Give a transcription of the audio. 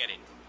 get it.